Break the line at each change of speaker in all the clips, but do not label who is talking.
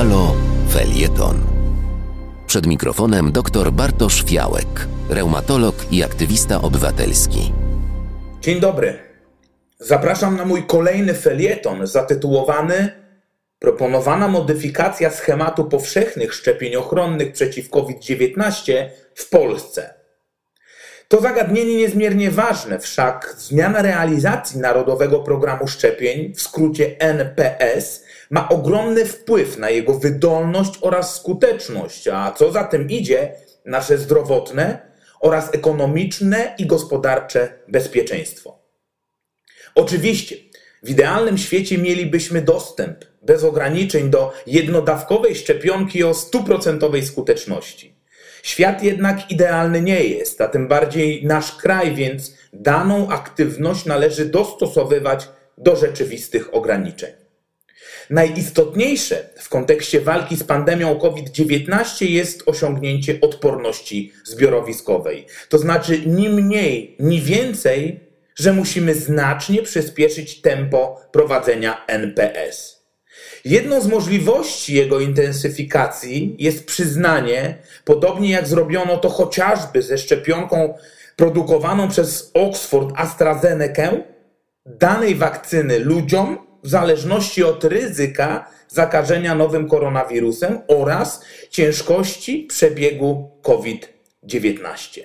Halo Felieton. Przed mikrofonem dr Bartosz Fiałek, reumatolog i aktywista obywatelski.
Dzień dobry. Zapraszam na mój kolejny felieton zatytułowany Proponowana modyfikacja schematu powszechnych szczepień ochronnych przeciw COVID-19 w Polsce. To zagadnienie niezmiernie ważne, wszak zmiana realizacji Narodowego Programu Szczepień, w skrócie NPS, ma ogromny wpływ na jego wydolność oraz skuteczność, a co za tym idzie, nasze zdrowotne oraz ekonomiczne i gospodarcze bezpieczeństwo. Oczywiście, w idealnym świecie mielibyśmy dostęp bez ograniczeń do jednodawkowej szczepionki o stuprocentowej skuteczności. Świat jednak idealny nie jest, a tym bardziej nasz kraj, więc daną aktywność należy dostosowywać do rzeczywistych ograniczeń. Najistotniejsze w kontekście walki z pandemią COVID-19 jest osiągnięcie odporności zbiorowiskowej. To znaczy, ni mniej, ni więcej, że musimy znacznie przyspieszyć tempo prowadzenia NPS. Jedną z możliwości jego intensyfikacji jest przyznanie, podobnie jak zrobiono to chociażby ze szczepionką produkowaną przez Oxford AstraZeneca, danej wakcyny ludziom w zależności od ryzyka zakażenia nowym koronawirusem oraz ciężkości przebiegu COVID-19.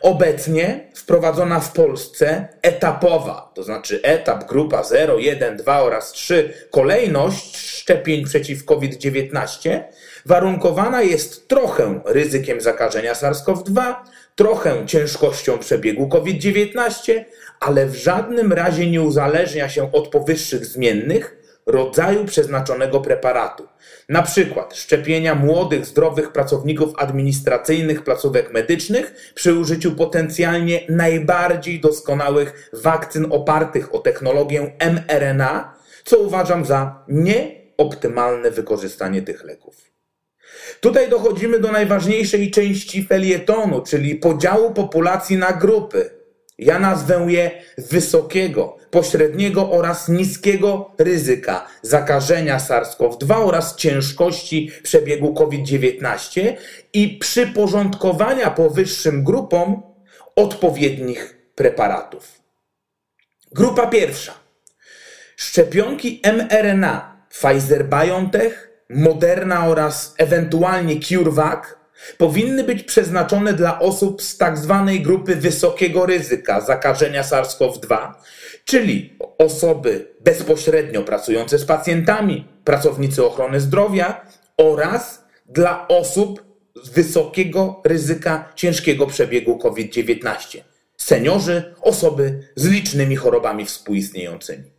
Obecnie wprowadzona w Polsce etapowa, to znaczy etap, grupa 0, 1, 2 oraz 3, kolejność szczepień przeciw COVID-19 warunkowana jest trochę ryzykiem zakażenia SARS-CoV-2, trochę ciężkością przebiegu COVID-19, ale w żadnym razie nie uzależnia się od powyższych zmiennych rodzaju przeznaczonego preparatu. Na przykład szczepienia młodych, zdrowych pracowników administracyjnych placówek medycznych przy użyciu potencjalnie najbardziej doskonałych wakcyn opartych o technologię mRNA, co uważam za nieoptymalne wykorzystanie tych leków. Tutaj dochodzimy do najważniejszej części felietonu, czyli podziału populacji na grupy. Ja nazwę je wysokiego, pośredniego oraz niskiego ryzyka zakażenia SARS-CoV-2 oraz ciężkości przebiegu COVID-19 i przyporządkowania powyższym grupom odpowiednich preparatów. Grupa pierwsza. Szczepionki mRNA Pfizer-BioNTech, Moderna oraz ewentualnie CureVac powinny być przeznaczone dla osób z tak zwanej grupy wysokiego ryzyka zakażenia SARS-CoV-2, czyli osoby bezpośrednio pracujące z pacjentami, pracownicy ochrony zdrowia oraz dla osób z wysokiego ryzyka ciężkiego przebiegu COVID-19, seniorzy, osoby z licznymi chorobami współistniejącymi.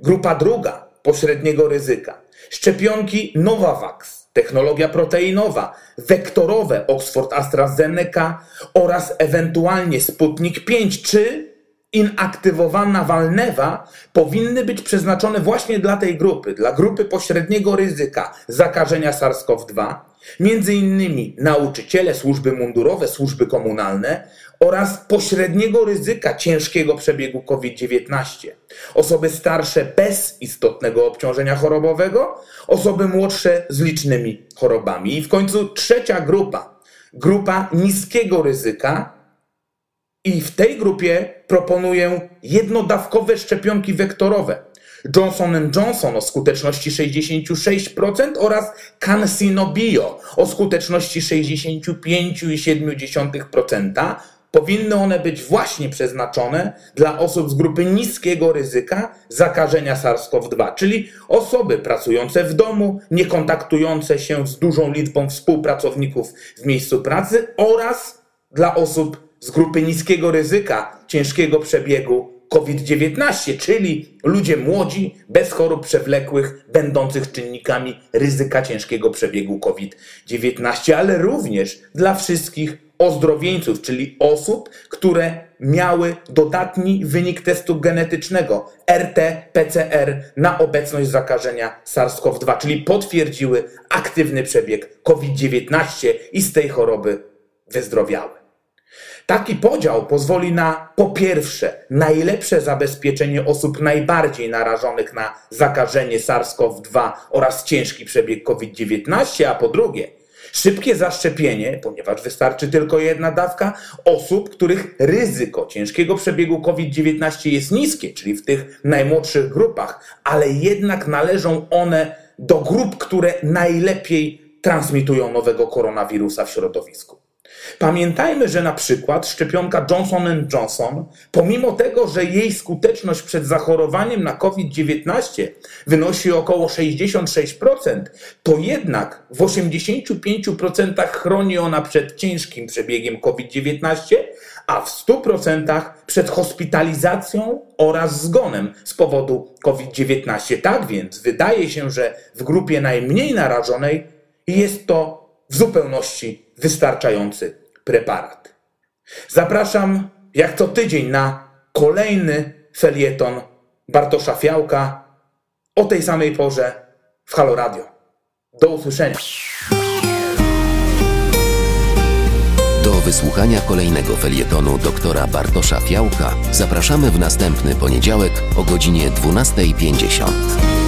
Grupa druga pośredniego ryzyka. Szczepionki Novavax technologia proteinowa, wektorowe Oxford AstraZeneca oraz ewentualnie Sputnik 5 czy inaktywowana Walnewa powinny być przeznaczone właśnie dla tej grupy, dla grupy pośredniego ryzyka zakażenia SARS-CoV-2, między innymi nauczyciele, służby mundurowe, służby komunalne oraz pośredniego ryzyka ciężkiego przebiegu COVID-19. Osoby starsze bez istotnego obciążenia chorobowego, osoby młodsze z licznymi chorobami. I w końcu trzecia grupa, grupa niskiego ryzyka. I w tej grupie proponuję jednodawkowe szczepionki wektorowe. Johnson Johnson o skuteczności 66% oraz CanSino Bio o skuteczności 65,7%. Powinny one być właśnie przeznaczone dla osób z grupy niskiego ryzyka zakażenia SARS-CoV-2, czyli osoby pracujące w domu, nie kontaktujące się z dużą liczbą współpracowników w miejscu pracy oraz dla osób z grupy niskiego ryzyka ciężkiego przebiegu COVID-19, czyli ludzie młodzi, bez chorób przewlekłych, będących czynnikami ryzyka ciężkiego przebiegu COVID-19, ale również dla wszystkich ozdrowieńców, czyli osób, które miały dodatni wynik testu genetycznego RT-PCR na obecność zakażenia SARS-CoV-2, czyli potwierdziły aktywny przebieg COVID-19 i z tej choroby wyzdrowiały. Taki podział pozwoli na po pierwsze najlepsze zabezpieczenie osób najbardziej narażonych na zakażenie SARS-CoV-2 oraz ciężki przebieg COVID-19, a po drugie szybkie zaszczepienie, ponieważ wystarczy tylko jedna dawka, osób, których ryzyko ciężkiego przebiegu COVID-19 jest niskie, czyli w tych najmłodszych grupach, ale jednak należą one do grup, które najlepiej transmitują nowego koronawirusa w środowisku. Pamiętajmy, że na przykład szczepionka Johnson Johnson, pomimo tego, że jej skuteczność przed zachorowaniem na COVID-19 wynosi około 66%, to jednak w 85% chroni ona przed ciężkim przebiegiem COVID-19, a w 100% przed hospitalizacją oraz zgonem z powodu COVID-19. Tak więc wydaje się, że w grupie najmniej narażonej jest to w zupełności wystarczający preparat. Zapraszam jak co tydzień na kolejny felieton Bartosza Fiałka o tej samej porze w Halo Radio. Do usłyszenia.
Do wysłuchania kolejnego felietonu doktora Bartosza Fiałka zapraszamy w następny poniedziałek o godzinie 12.50.